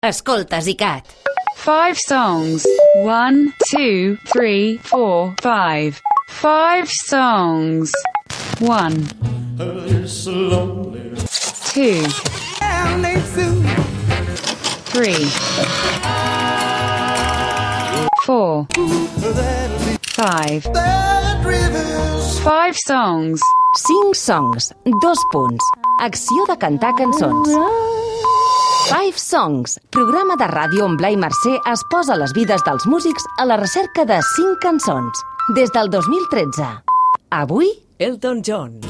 Escolta, Zicat. Five songs. One, two, three, four, five. Five songs. One, two, three, four, five. Five songs. 5 songs, dos punts. Acció de cantar cançons. Five Songs, programa de ràdio on Blai Mercè es posa les vides dels músics a la recerca de 5 cançons. Des del 2013. Avui, Elton John.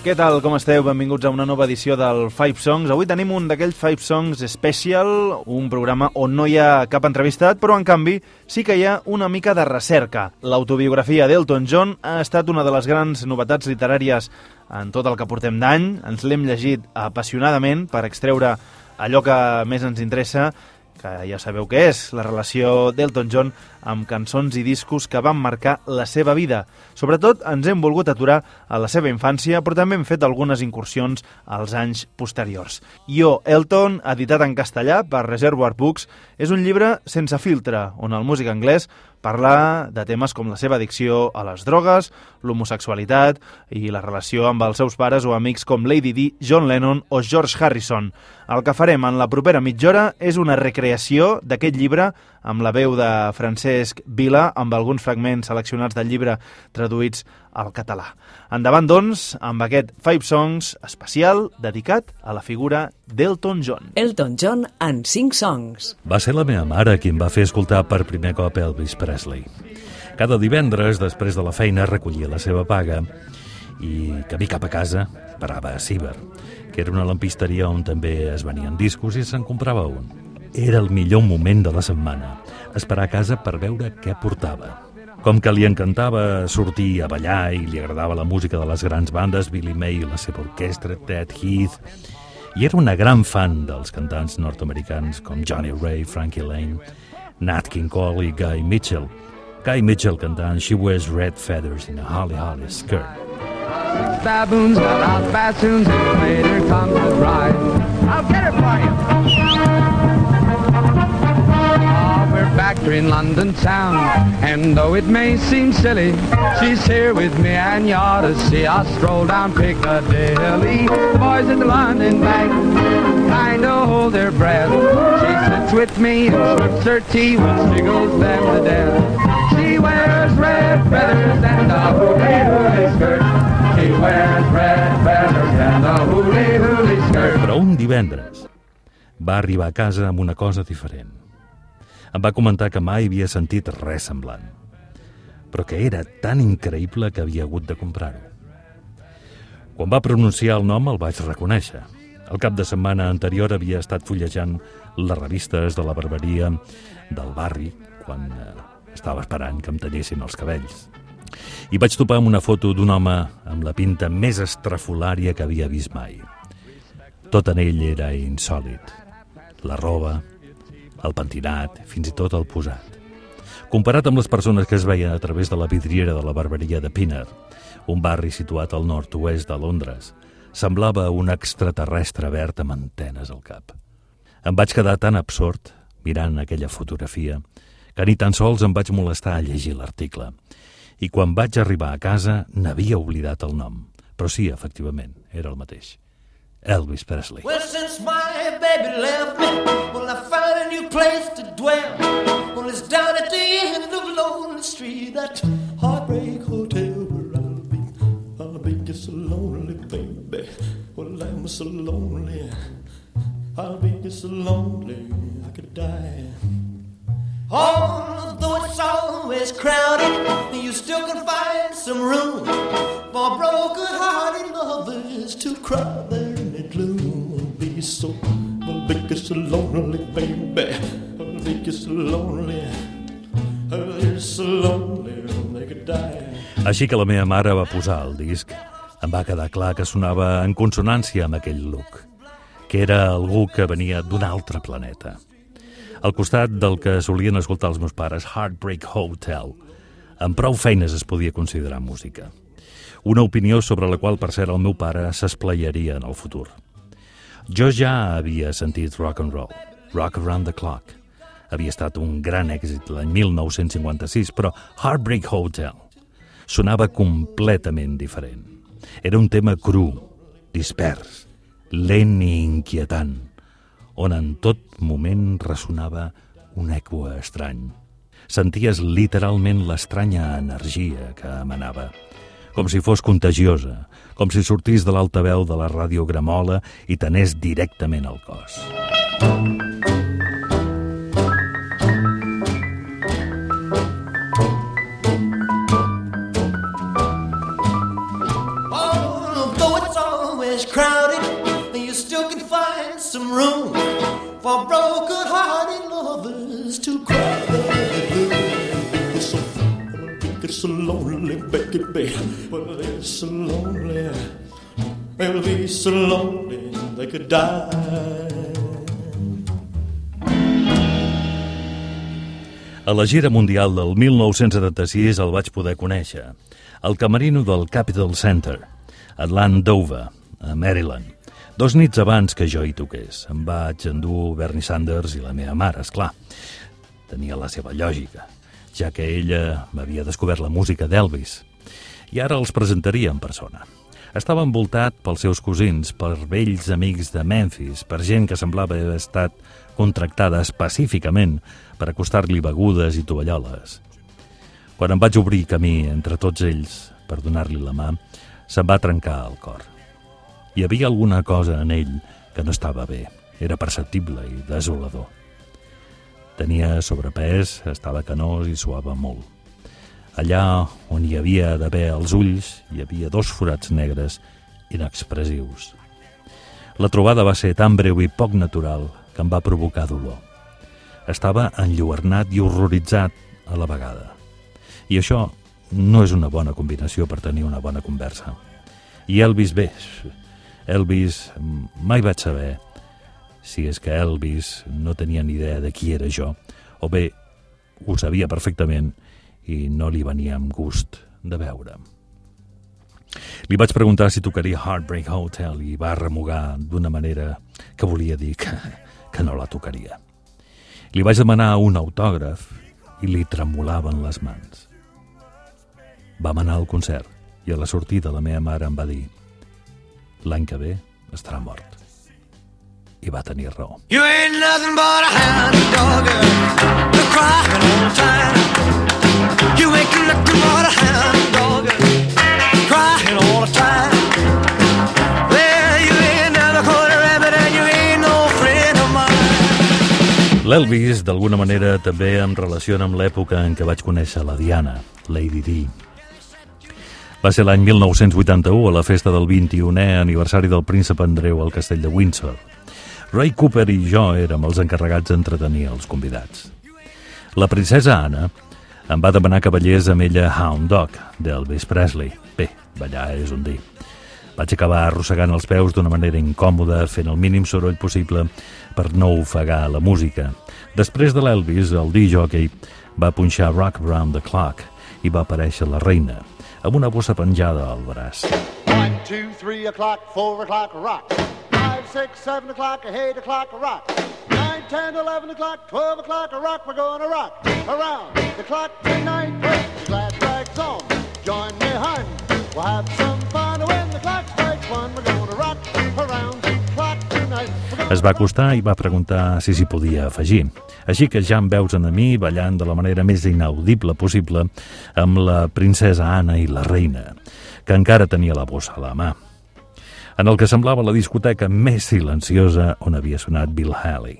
Què tal, com esteu? Benvinguts a una nova edició del Five Songs. Avui tenim un d'aquells Five Songs Special, un programa on no hi ha cap entrevistat, però en canvi sí que hi ha una mica de recerca. L'autobiografia d'Elton John ha estat una de les grans novetats literàries en tot el que portem d'any. Ens l'hem llegit apassionadament per extreure allò que més ens interessa, que ja sabeu què és, la relació d'Elton John amb cançons i discos que van marcar la seva vida. Sobretot ens hem volgut aturar a la seva infància, però també hem fet algunes incursions als anys posteriors. Jo, Elton, editat en castellà per Reservoir Books, és un llibre sense filtre, on el músic anglès parla de temes com la seva addicció a les drogues, l'homosexualitat i la relació amb els seus pares o amics com Lady Di, John Lennon o George Harrison. El que farem en la propera mitja hora és una recreació d'aquest llibre amb la veu de Francesc Vila, amb alguns fragments seleccionats del llibre traduïts al català. Endavant, doncs, amb aquest Five Songs especial dedicat a la figura d'Elton John. Elton John en 5 songs. Va ser la meva mare qui em va fer escoltar per primer cop Elvis Presley. Cada divendres, després de la feina, recollia la seva paga i, camí cap a casa, parava a Ciber, que era una lampisteria on també es venien discos i se'n comprava un. Era el millor moment de la setmana, esperar a casa per veure què portava. Com que li encantava sortir a ballar i li agradava la música de les grans bandes, Billy May i la seva orquestra, Ted Heath, i era una gran fan dels cantants nord-americans com Johnny Ray, Frankie Lane, Nat King Cole i Guy Mitchell. Guy Mitchell cantant She Wears Red Feathers in a Holly Holly Skirt. baboons, out bassoons, and later comes the bride. I'll get it for you. Here in London town, and though it may seem silly, she's here with me, and you ought to see us stroll down Piccadilly. The boys in the London Bank kind of hold their breath. She sits with me and sips her tea, which tickles them to death. She wears red feathers and a hooly-hooly skirt. She wears red feathers and a hooly-hooly skirt. Però un divendres va arribar a casa amb una cosa diferent. Em va comentar que mai havia sentit res semblant, però que era tan increïble que havia hagut de comprar-ho. Quan va pronunciar el nom el vaig reconèixer. El cap de setmana anterior havia estat fullejant les revistes de la barberia del barri quan eh, estava esperant que em tallessin els cabells. I vaig topar amb una foto d'un home amb la pinta més estrafolària que havia vist mai. Tot en ell era insòlid. La roba, el pentinat, fins i tot el posat. Comparat amb les persones que es veien a través de la vidriera de la barberia de Pinner, un barri situat al nord-oest de Londres, semblava un extraterrestre verd amb antenes al cap. Em vaig quedar tan absort mirant aquella fotografia que ni tan sols em vaig molestar a llegir l'article. I quan vaig arribar a casa n'havia oblidat el nom. Però sí, efectivament, era el mateix. Elvis Presley. Well, since my baby left me, well, I found a new place to dwell. Well, it's down at the end of Lonely Street, that heartbreak hotel where I'll be. I'll be just so lonely, baby. Well, I'm so lonely. I'll be just so lonely, I could die. Although it's always crowded, you still can find some room for broken-hearted lovers to cry there so, I'll be just so lonely, baby. I'll be just so lonely. So lonely, die. Així que la meva mare va posar el disc. Em va quedar clar que sonava en consonància amb aquell look, que era algú que venia d'un altre planeta. Al costat del que solien escoltar els meus pares, Heartbreak Hotel, amb prou feines es podia considerar música. Una opinió sobre la qual, per cert, el meu pare s'esplaiaria en el futur. Jo ja havia sentit rock and roll, rock around the clock. Havia estat un gran èxit l'any 1956, però Heartbreak Hotel sonava completament diferent. Era un tema cru, dispers, lent i inquietant, on en tot moment ressonava un eco estrany. Senties literalment l'estranya energia que emanava, com si fos contagiosa, com si sortís de l'altaveu de la radiogramola i t'anés directament al cos. It's crowded, you still can find some room for broken-hearted lovers to cry. So lonely, baby. Well, it's so lonely. They'll be so lonely they could die. A la gira mundial del 1976 el vaig poder conèixer. Al camerino del Capitol Center, a Landover, a Maryland. Dos nits abans que jo hi toqués. Em vaig endur Bernie Sanders i la meva mare, és clar. Tenia la seva lògica, ja que ella m'havia descobert la música d'Elvis. I ara els presentaria en persona. Estava envoltat pels seus cosins, per vells amics de Memphis, per gent que semblava haver estat contractada específicament per acostar-li begudes i tovalloles. Quan em vaig obrir camí entre tots ells per donar-li la mà, se'm va trencar el cor. Hi havia alguna cosa en ell que no estava bé. Era perceptible i desolador. Tenia sobrepès, estava canós i suava molt. Allà on hi havia d'haver els ulls, hi havia dos forats negres inexpressius. La trobada va ser tan breu i poc natural que em va provocar dolor. Estava enlluernat i horroritzat a la vegada. I això no és una bona combinació per tenir una bona conversa. I Elvis bé, Elvis mai vaig saber si és que Elvis no tenia ni idea de qui era jo, o bé ho sabia perfectament i no li venia amb gust de veure'm. Li vaig preguntar si tocaria Heartbreak Hotel i va remugar d'una manera que volia dir que, que no la tocaria. Li vaig demanar un autògraf i li tremolaven les mans. Vam anar al concert i a la sortida la meva mare em va dir l'any que ve estarà mort. I va tenir raó. You ain't nothing but a hound dog. You're crying all the time. You ain't nothing but a hound dog. Crying all the time. L'Elvis, d'alguna manera, també em relaciona amb l'època en què vaig conèixer la Diana, Lady Di. Va ser l'any 1981, a la festa del 21è aniversari del príncep Andreu al castell de Windsor. Ray Cooper i jo érem els encarregats d'entretenir els convidats. La princesa Anna em va demanar que ballés amb ella Hound Dog, d'Elvis Presley. Bé, ballar és un dir. Vaig acabar arrossegant els peus d'una manera incòmoda, fent el mínim soroll possible per no ofegar la música. Després de l'Elvis, el DJ va punxar Rock Around the Clock i va aparèixer la reina, amb una bossa penjada al braç. One, two, three o'clock, four o'clock, rock. Six, seven o'clock, eight o'clock, rock. Nine, ten, eleven o'clock, twelve o'clock, rock. We're gonna rock around the clock tonight. The glad rags on. Join me, hun. We'll have some fun when the clock strikes one. We're gonna rock around the clock tonight. Es va acostar i va preguntar si s'hi podia afegir. Així que ja em veus a mi ballant de la manera més inaudible possible amb la princesa Anna i la reina, que encara tenia la bossa a la mà. En el que semblava la discoteca més silenciosa on havia sonat Bill Haley.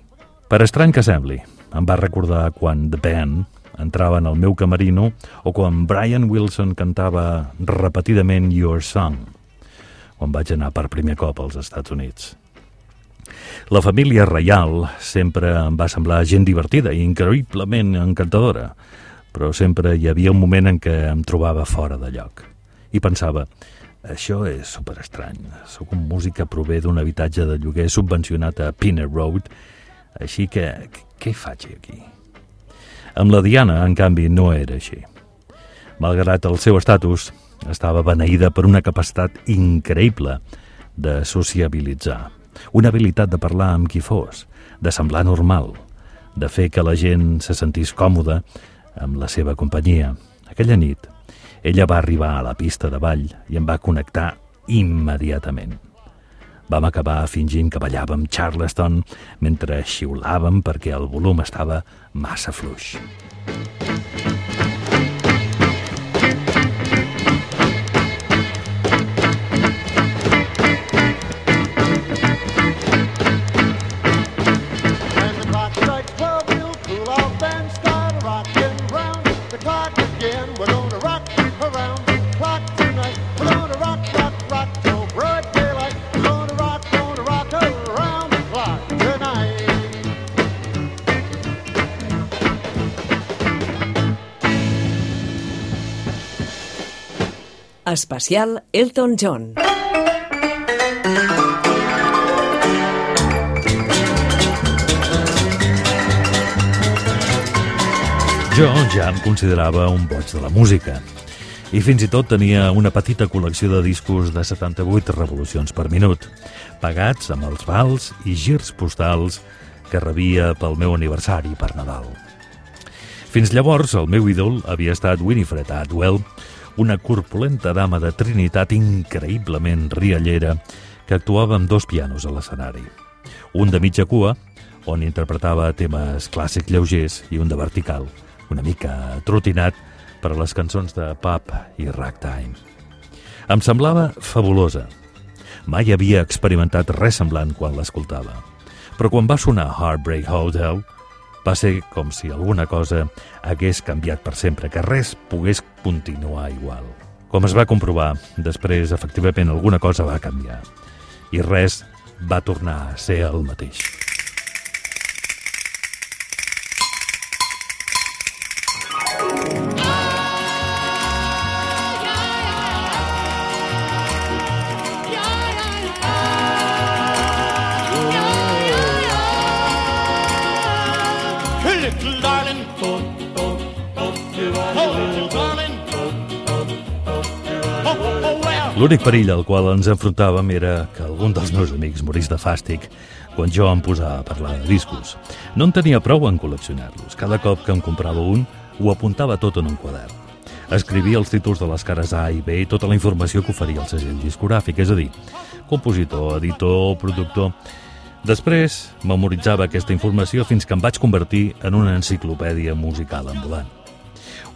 Per estrany que sembli, em va recordar quan The Band entrava en el meu camerino o quan Brian Wilson cantava repetidament Your Song, quan vaig anar per primer cop als Estats Units. La família reial sempre em va semblar gent divertida i increïblement encantadora, però sempre hi havia un moment en què em trobava fora de lloc. I pensava, això és superestrany. Soc un músic que prové d'un habitatge de lloguer subvencionat a Pinner Road, així que què faig aquí? Amb la Diana, en canvi, no era així. Malgrat el seu estatus, estava beneïda per una capacitat increïble de sociabilitzar, una habilitat de parlar amb qui fos, de semblar normal, de fer que la gent se sentís còmoda amb la seva companyia. Aquella nit, ella va arribar a la pista de ball i em va connectar immediatament. Vam acabar fingint que ballàvem Charleston mentre xiulàvem perquè el volum estava massa fluix. We're gonna Especial Elton John. Jo ja em considerava un boig de la música i fins i tot tenia una petita col·lecció de discos de 78 revolucions per minut, pagats amb els vals i girs postals que rebia pel meu aniversari per Nadal. Fins llavors, el meu ídol havia estat Winifred Atwell, una corpulenta dama de trinitat increïblement riallera que actuava amb dos pianos a l'escenari. Un de mitja cua, on interpretava temes clàssics lleugers, i un de vertical, una mica trotinat per a les cançons de pop i ragtime. Em semblava fabulosa. Mai havia experimentat res semblant quan l'escoltava. Però quan va sonar Heartbreak Hotel, va ser com si alguna cosa hagués canviat per sempre, que res pogués continuar igual. Com es va comprovar, després, efectivament, alguna cosa va canviar. I res va tornar a ser el mateix. L'únic perill al qual ens enfrontàvem era que algun dels meus amics morís de fàstic quan jo em posava a parlar de discos. No en tenia prou en col·leccionar-los. Cada cop que em comprava un, ho apuntava tot en un quadern. Escrivia els títols de les cares A i B i tota la informació que oferia el segell discogràfic, és a dir, compositor, editor, productor... Després memoritzava aquesta informació fins que em vaig convertir en una enciclopèdia musical ambulant.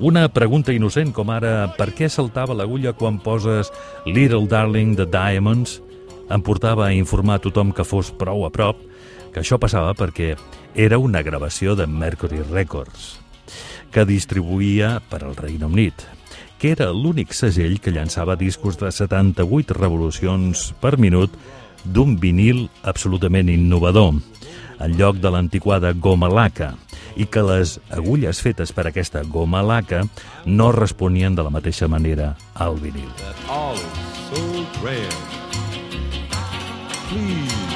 Una pregunta innocent com ara per què saltava l'agulla quan poses Little Darling de Diamonds? Em portava a informar tothom que fos prou a prop que això passava perquè era una gravació de Mercury Records que distribuïa per al Regne Unit que era l'únic segell que llançava discos de 78 revolucions per minut d'un vinil absolutament innovador, en lloc de l'antiquada goma laca, i que les agulles fetes per aquesta goma laca no responien de la mateixa manera al vinil. all is so grand. Please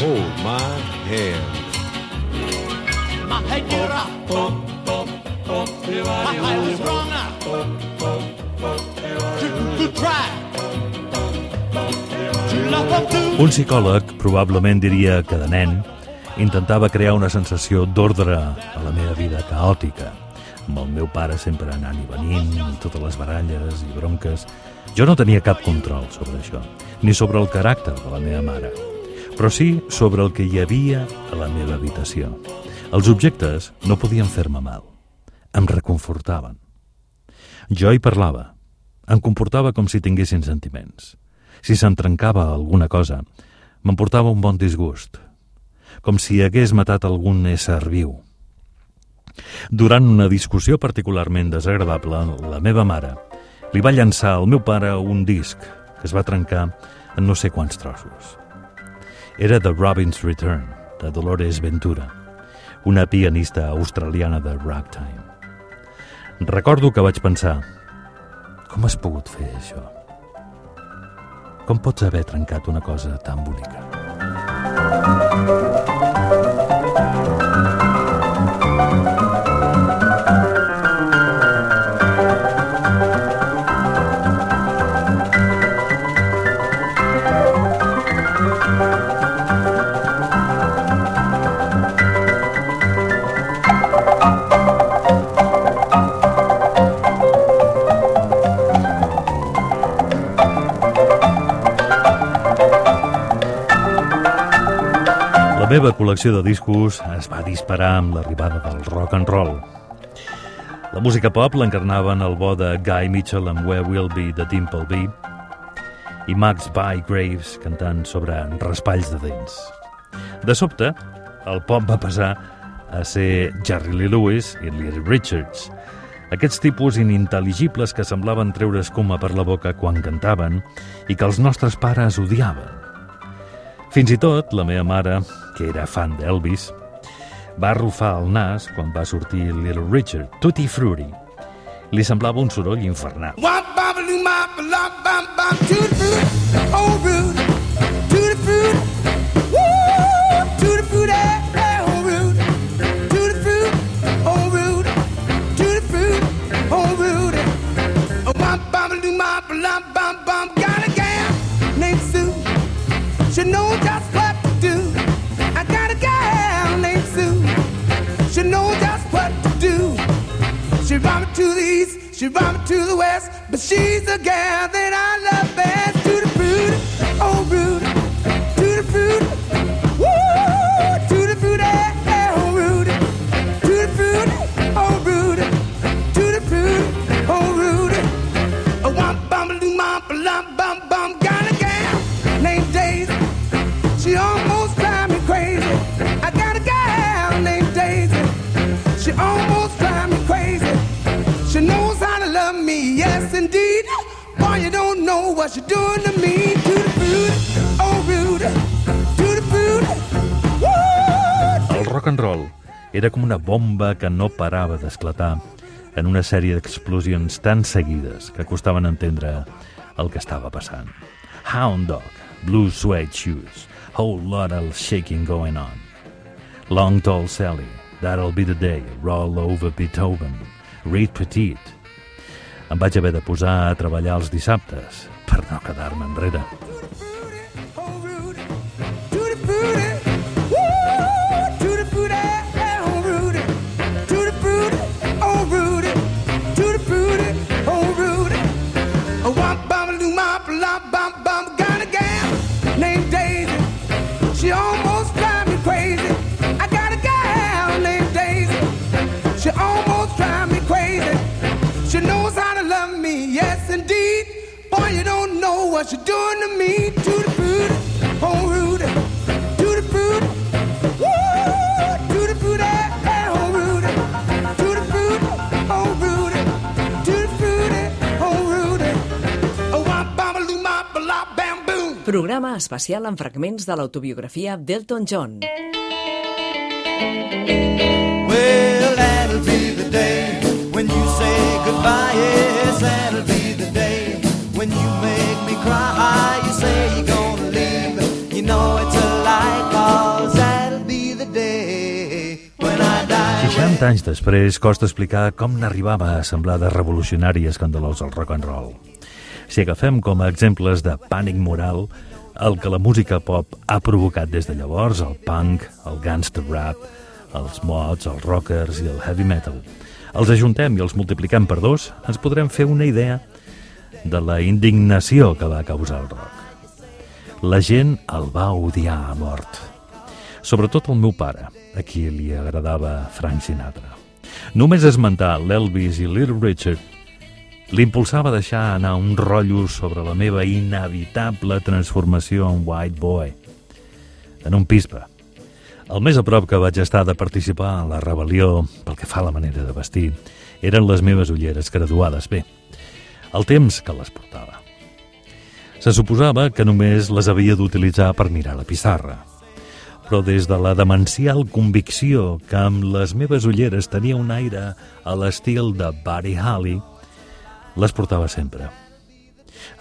hold my hand. My head get up, was wrong. To too. Un psicòleg probablement diria que de nen intentava crear una sensació d'ordre a la meva vida caòtica, amb el meu pare sempre anant i venint, totes les baralles i bronques. Jo no tenia cap control sobre això, ni sobre el caràcter de la meva mare, però sí sobre el que hi havia a la meva habitació. Els objectes no podien fer-me mal, em reconfortaven. Jo hi parlava, em comportava com si tinguessin sentiments. Si se'n trencava alguna cosa, m'emportava un bon disgust, com si hagués matat algun ésser viu. Durant una discussió particularment desagradable, la meva mare li va llançar al meu pare un disc que es va trencar en no sé quants trossos. Era The Robin's Return, de Dolores Ventura, una pianista australiana de ragtime. Recordo que vaig pensar, com has pogut fer això? Com pots haver trencat una cosa tan bonica? La meva col·lecció de discos es va disparar amb l'arribada del rock and roll. La música pop l'encarnaven el bo de Guy Mitchell amb Where Will Be de Dimple B i Max Bygraves cantant sobre raspalls de dents. De sobte, el pop va passar a ser Jerry Lee Lewis i Little Richards, aquests tipus inintel·ligibles que semblaven treure escuma per la boca quan cantaven i que els nostres pares odiaven. Fins i tot la meva mare, que era fan d'Elvis, va arrufar el nas quan va sortir Little Richard, Tutti Frutti. Li semblava un soroll infernal. Wop, She knows just what to do. I got a gal named Sue. She knows just what to do. She brought me to the east, she brought me to the west, but she's the gal that I love best. Era com una bomba que no parava d'esclatar en una sèrie d'explosions tan seguides que costaven entendre el que estava passant. Hound Dog, Blue Suede Shoes, Whole Lot of Shaking Going On, Long Tall Sally, That'll Be the Day, Roll Over Beethoven, Reed Petit. Em vaig haver de posar a treballar els dissabtes per no quedar-me enrere. Especial amb fragments de l'autobiografia d'Elton John. Well, that'll be the day when you say goodbye. Yes, that'll be the day when you make me cry. You say you're gonna leave. You know it's a lie, cause that'll be the day when I die. 60 anys després costa explicar com n'arribava a semblar de revolucionari i escandalós el rock and roll. Si agafem com a exemples de pànic moral el que la música pop ha provocat des de llavors, el punk, el gangster rap, els mods, els rockers i el heavy metal, els ajuntem i els multipliquem per dos, ens podrem fer una idea de la indignació que va causar el rock. La gent el va odiar a mort. Sobretot el meu pare, a qui li agradava Frank Sinatra. Només esmentar l'Elvis i Little Richard l'impulsava a deixar anar un rotllo sobre la meva inevitable transformació en white boy, en un pispa. El més a prop que vaig estar de participar en la rebel·lió, pel que fa a la manera de vestir, eren les meves ulleres graduades bé, el temps que les portava. Se suposava que només les havia d'utilitzar per mirar la pissarra. però des de la demencial convicció que amb les meves ulleres tenia un aire a l'estil de Buddy Holly, les portava sempre.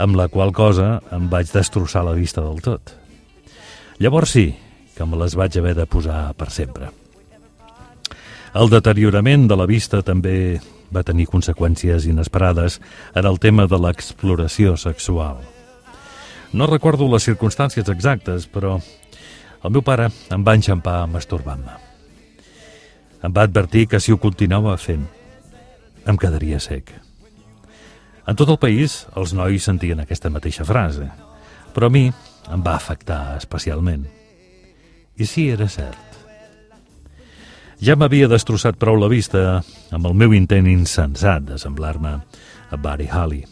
Amb la qual cosa em vaig destrossar la vista del tot. Llavors sí, que me les vaig haver de posar per sempre. El deteriorament de la vista també va tenir conseqüències inesperades en el tema de l'exploració sexual. No recordo les circumstàncies exactes, però el meu pare em va enxampar masturbant-me. Em va advertir que si ho continuava fent, em quedaria sec. En tot el país, els nois sentien aquesta mateixa frase, però a mi em va afectar especialment. I sí, era cert. Ja m'havia destrossat prou la vista amb el meu intent insensat de semblar-me a Barry Holly.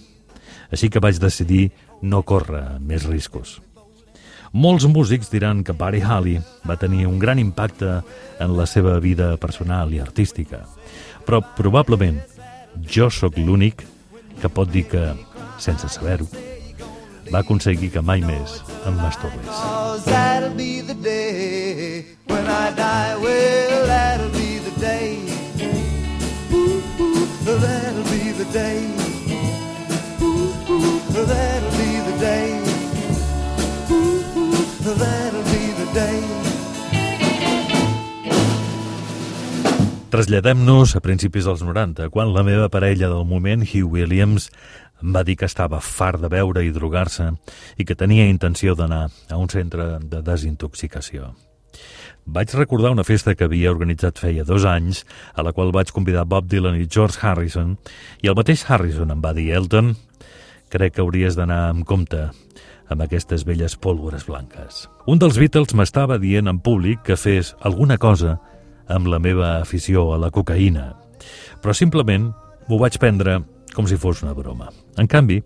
Així que vaig decidir no córrer més riscos. Molts músics diran que Barry Holly va tenir un gran impacte en la seva vida personal i artística, però probablement jo sóc l'únic que pot dir que, sense saber-ho, va aconseguir que mai més em masturbés. That'll be the day Traslladem-nos a principis dels 90, quan la meva parella del moment, Hugh Williams, em va dir que estava fart de beure i drogar-se i que tenia intenció d'anar a un centre de desintoxicació. Vaig recordar una festa que havia organitzat feia dos anys, a la qual vaig convidar Bob Dylan i George Harrison, i el mateix Harrison em va dir, Elton, crec que hauries d'anar amb compte amb aquestes velles pólvores blanques. Un dels Beatles m'estava dient en públic que fes alguna cosa amb la meva afició a la cocaïna, però simplement m'ho vaig prendre com si fos una broma. En canvi,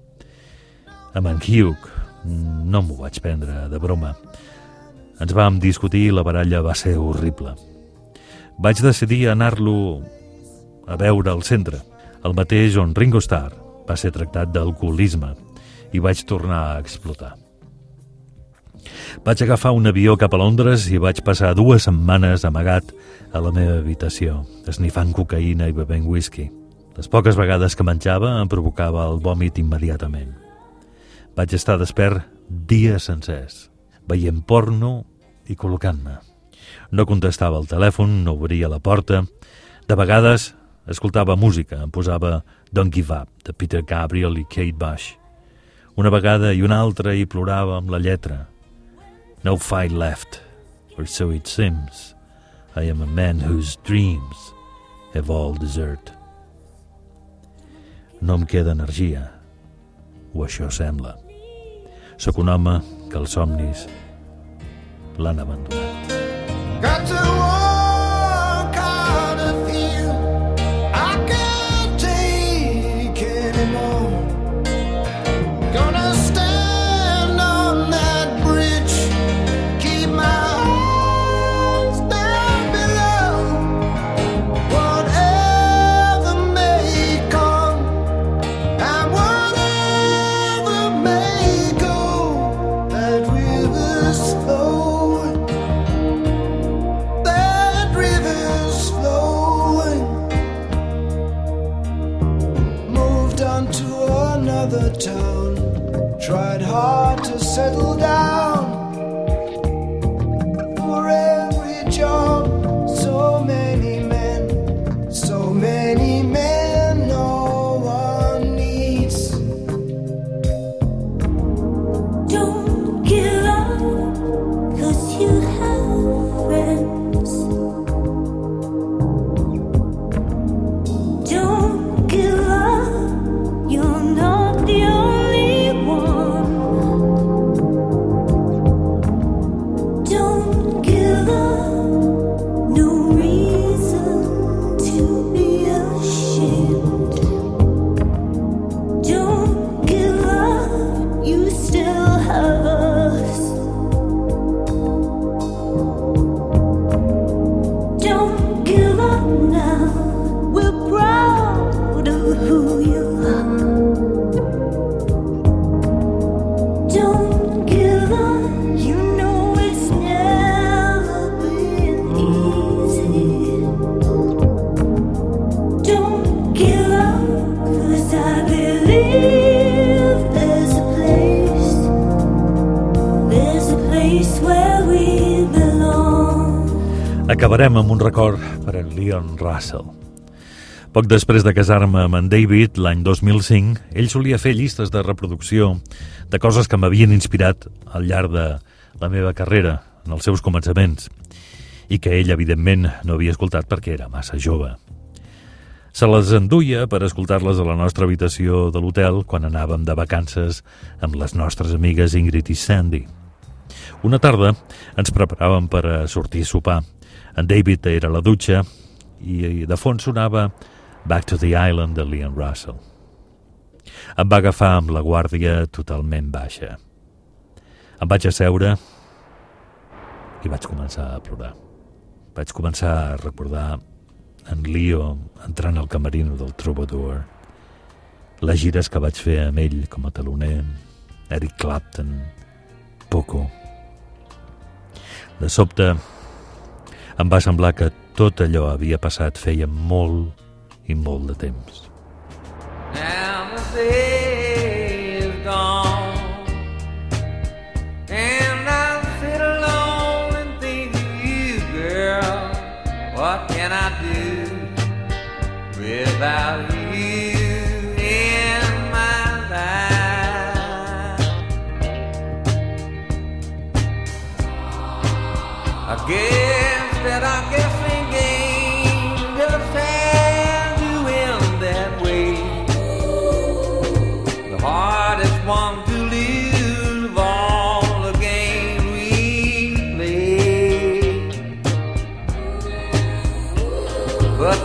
amb en Hugh no m'ho vaig prendre de broma. Ens vam discutir i la baralla va ser horrible. Vaig decidir anar-lo a veure al centre, el mateix on Ringo Starr va ser tractat d'alcoholisme i vaig tornar a explotar. Vaig agafar un avió cap a Londres i vaig passar dues setmanes amagat a la meva habitació, esnifant cocaïna i bevent whisky. Les poques vegades que menjava em provocava el vòmit immediatament. Vaig estar despert dies sencers, veient porno i col·locant-me. No contestava el telèfon, no obria la porta. De vegades escoltava música, em posava Don't Give Up, de Peter Gabriel i Kate Bush. Una vegada i una altra hi plorava amb la lletra. No fight left, or so it seems. I am a man whose dreams have all desert. No em queda energia, o això sembla. Sóc un home que els somnis l'han abandonat. Got to Acabarem amb un record per en Leon Russell. Poc després de casar-me amb en David, l'any 2005, ell solia fer llistes de reproducció de coses que m'havien inspirat al llarg de la meva carrera, en els seus començaments, i que ell, evidentment, no havia escoltat perquè era massa jove. Se les enduia per escoltar-les a la nostra habitació de l'hotel quan anàvem de vacances amb les nostres amigues Ingrid i Sandy. Una tarda ens preparàvem per a sortir a sopar. En David era a la dutxa i de fons sonava Back to the Island de Leon Russell. Em va agafar amb la guàrdia totalment baixa. Em vaig asseure i vaig començar a plorar. Vaig començar a recordar en Leo entrant al camerino del Troubadour, les gires que vaig fer amb ell com a taloner, Eric Clapton, Poco. De sobte, em va semblar que tot allò havia passat feia molt i molt de temps. Now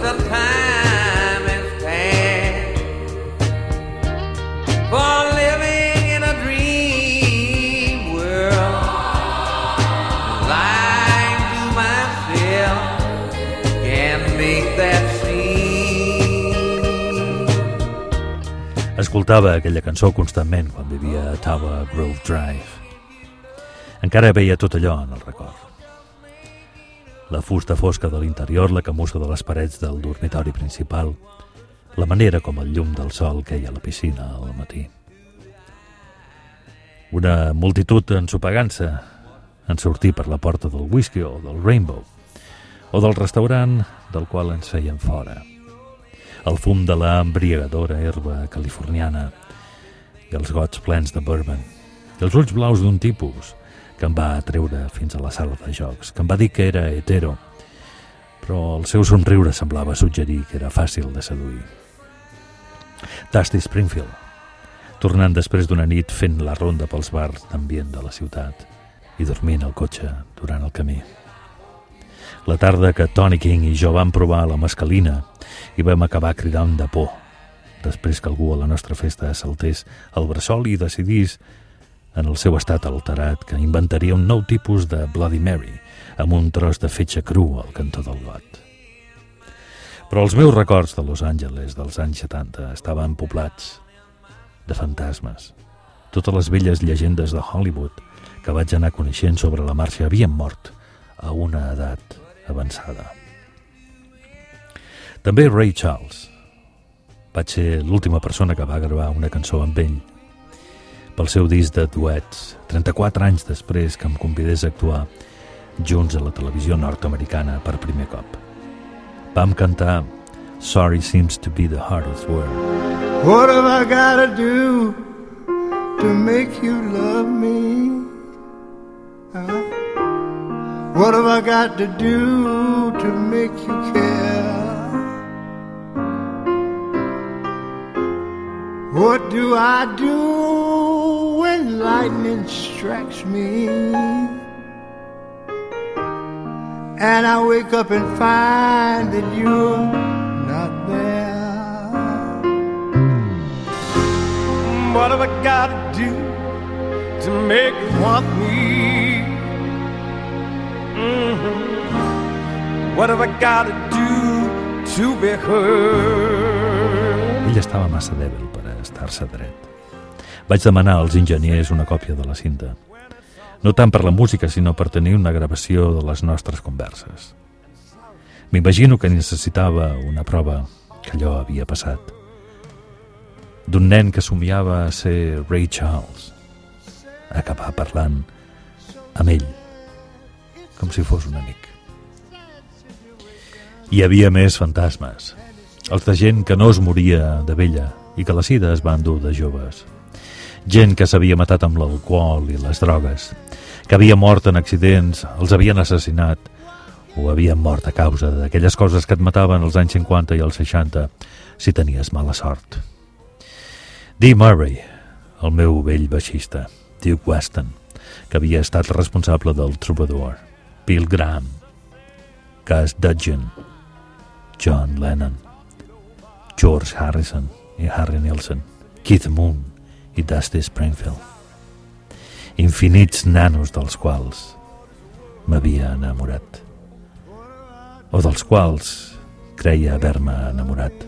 The time living in a world. Can that. Escoltava aquella cançó constantment quan vivia a Tower Grove Drive. Encara veia tot allò en el record. La fusta fosca de l'interior, la camussa de les parets del dormitori principal, la manera com el llum del sol queia a la piscina al matí. Una multitud ensopegant-se en sortir per la porta del whisky o del Rainbow, o del restaurant del qual ens feien fora. El fum de la embriagadora herba californiana i els gots plens de bourbon i els ulls blaus d'un tipus que em va atreure fins a la sala de jocs, que em va dir que era hetero, però el seu somriure semblava suggerir que era fàcil de seduir. Dusty Springfield, tornant després d'una nit fent la ronda pels bars d'ambient de la ciutat i dormint al cotxe durant el camí. La tarda que Tony King i jo vam provar la mescalina i vam acabar cridant de por després que algú a la nostra festa saltés al bressol i decidís en el seu estat alterat que inventaria un nou tipus de Bloody Mary amb un tros de fetge cru al cantó del got. Però els meus records de Los Angeles dels anys 70 estaven poblats de fantasmes. Totes les velles llegendes de Hollywood que vaig anar coneixent sobre la marxa havien mort a una edat avançada. També Ray Charles. Vaig ser l'última persona que va gravar una cançó amb ell pel seu disc de duets, 34 anys després que em convidés a actuar junts a la televisió nord-americana per primer cop. Vam cantar Sorry seems to be the hardest word. What have I gotta do to make you love me? Huh? What have I got to do to make you care? What do I do when lightning strikes me? And I wake up and find that you're not there. What have I got to do to make you want me? Mhm. What have I got to do to be heard? Ell estava massa dèbil per estar-se dret. Vaig demanar als enginyers una còpia de la cinta. No tant per la música, sinó per tenir una gravació de les nostres converses. M'imagino que necessitava una prova que allò havia passat. D'un nen que somiava a ser Ray Charles. Acabar parlant amb ell, com si fos un amic. Hi havia més fantasmes. Els de gent que no es moria de vella i que la sida es va endur de joves. Gent que s'havia matat amb l'alcohol i les drogues, que havia mort en accidents, els havien assassinat o havien mort a causa d'aquelles coses que et mataven als anys 50 i als 60 si tenies mala sort. Dee Murray, el meu vell baixista, Duke Weston, que havia estat responsable del Troubadour, Bill Graham, Cass Dudgeon, John Lennon, George Harrison i Harry Nilsson, Keith Moon i Dusty Springfield. Infinits nanos dels quals m'havia enamorat. O dels quals creia haver-me enamorat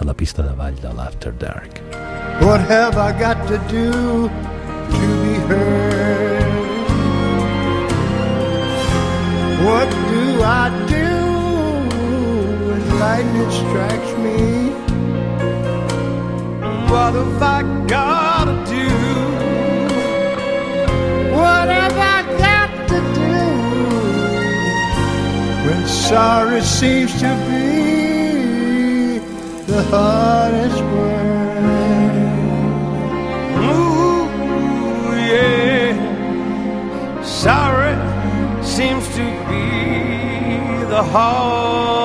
a la pista de ball de l'After Dark. What have I got to do to be heard? What do I do when lightning strikes me? What have I got to do? What have I got to do when sorry seems to be the hardest word? Ooh, yeah. Sorry seems to be the hardest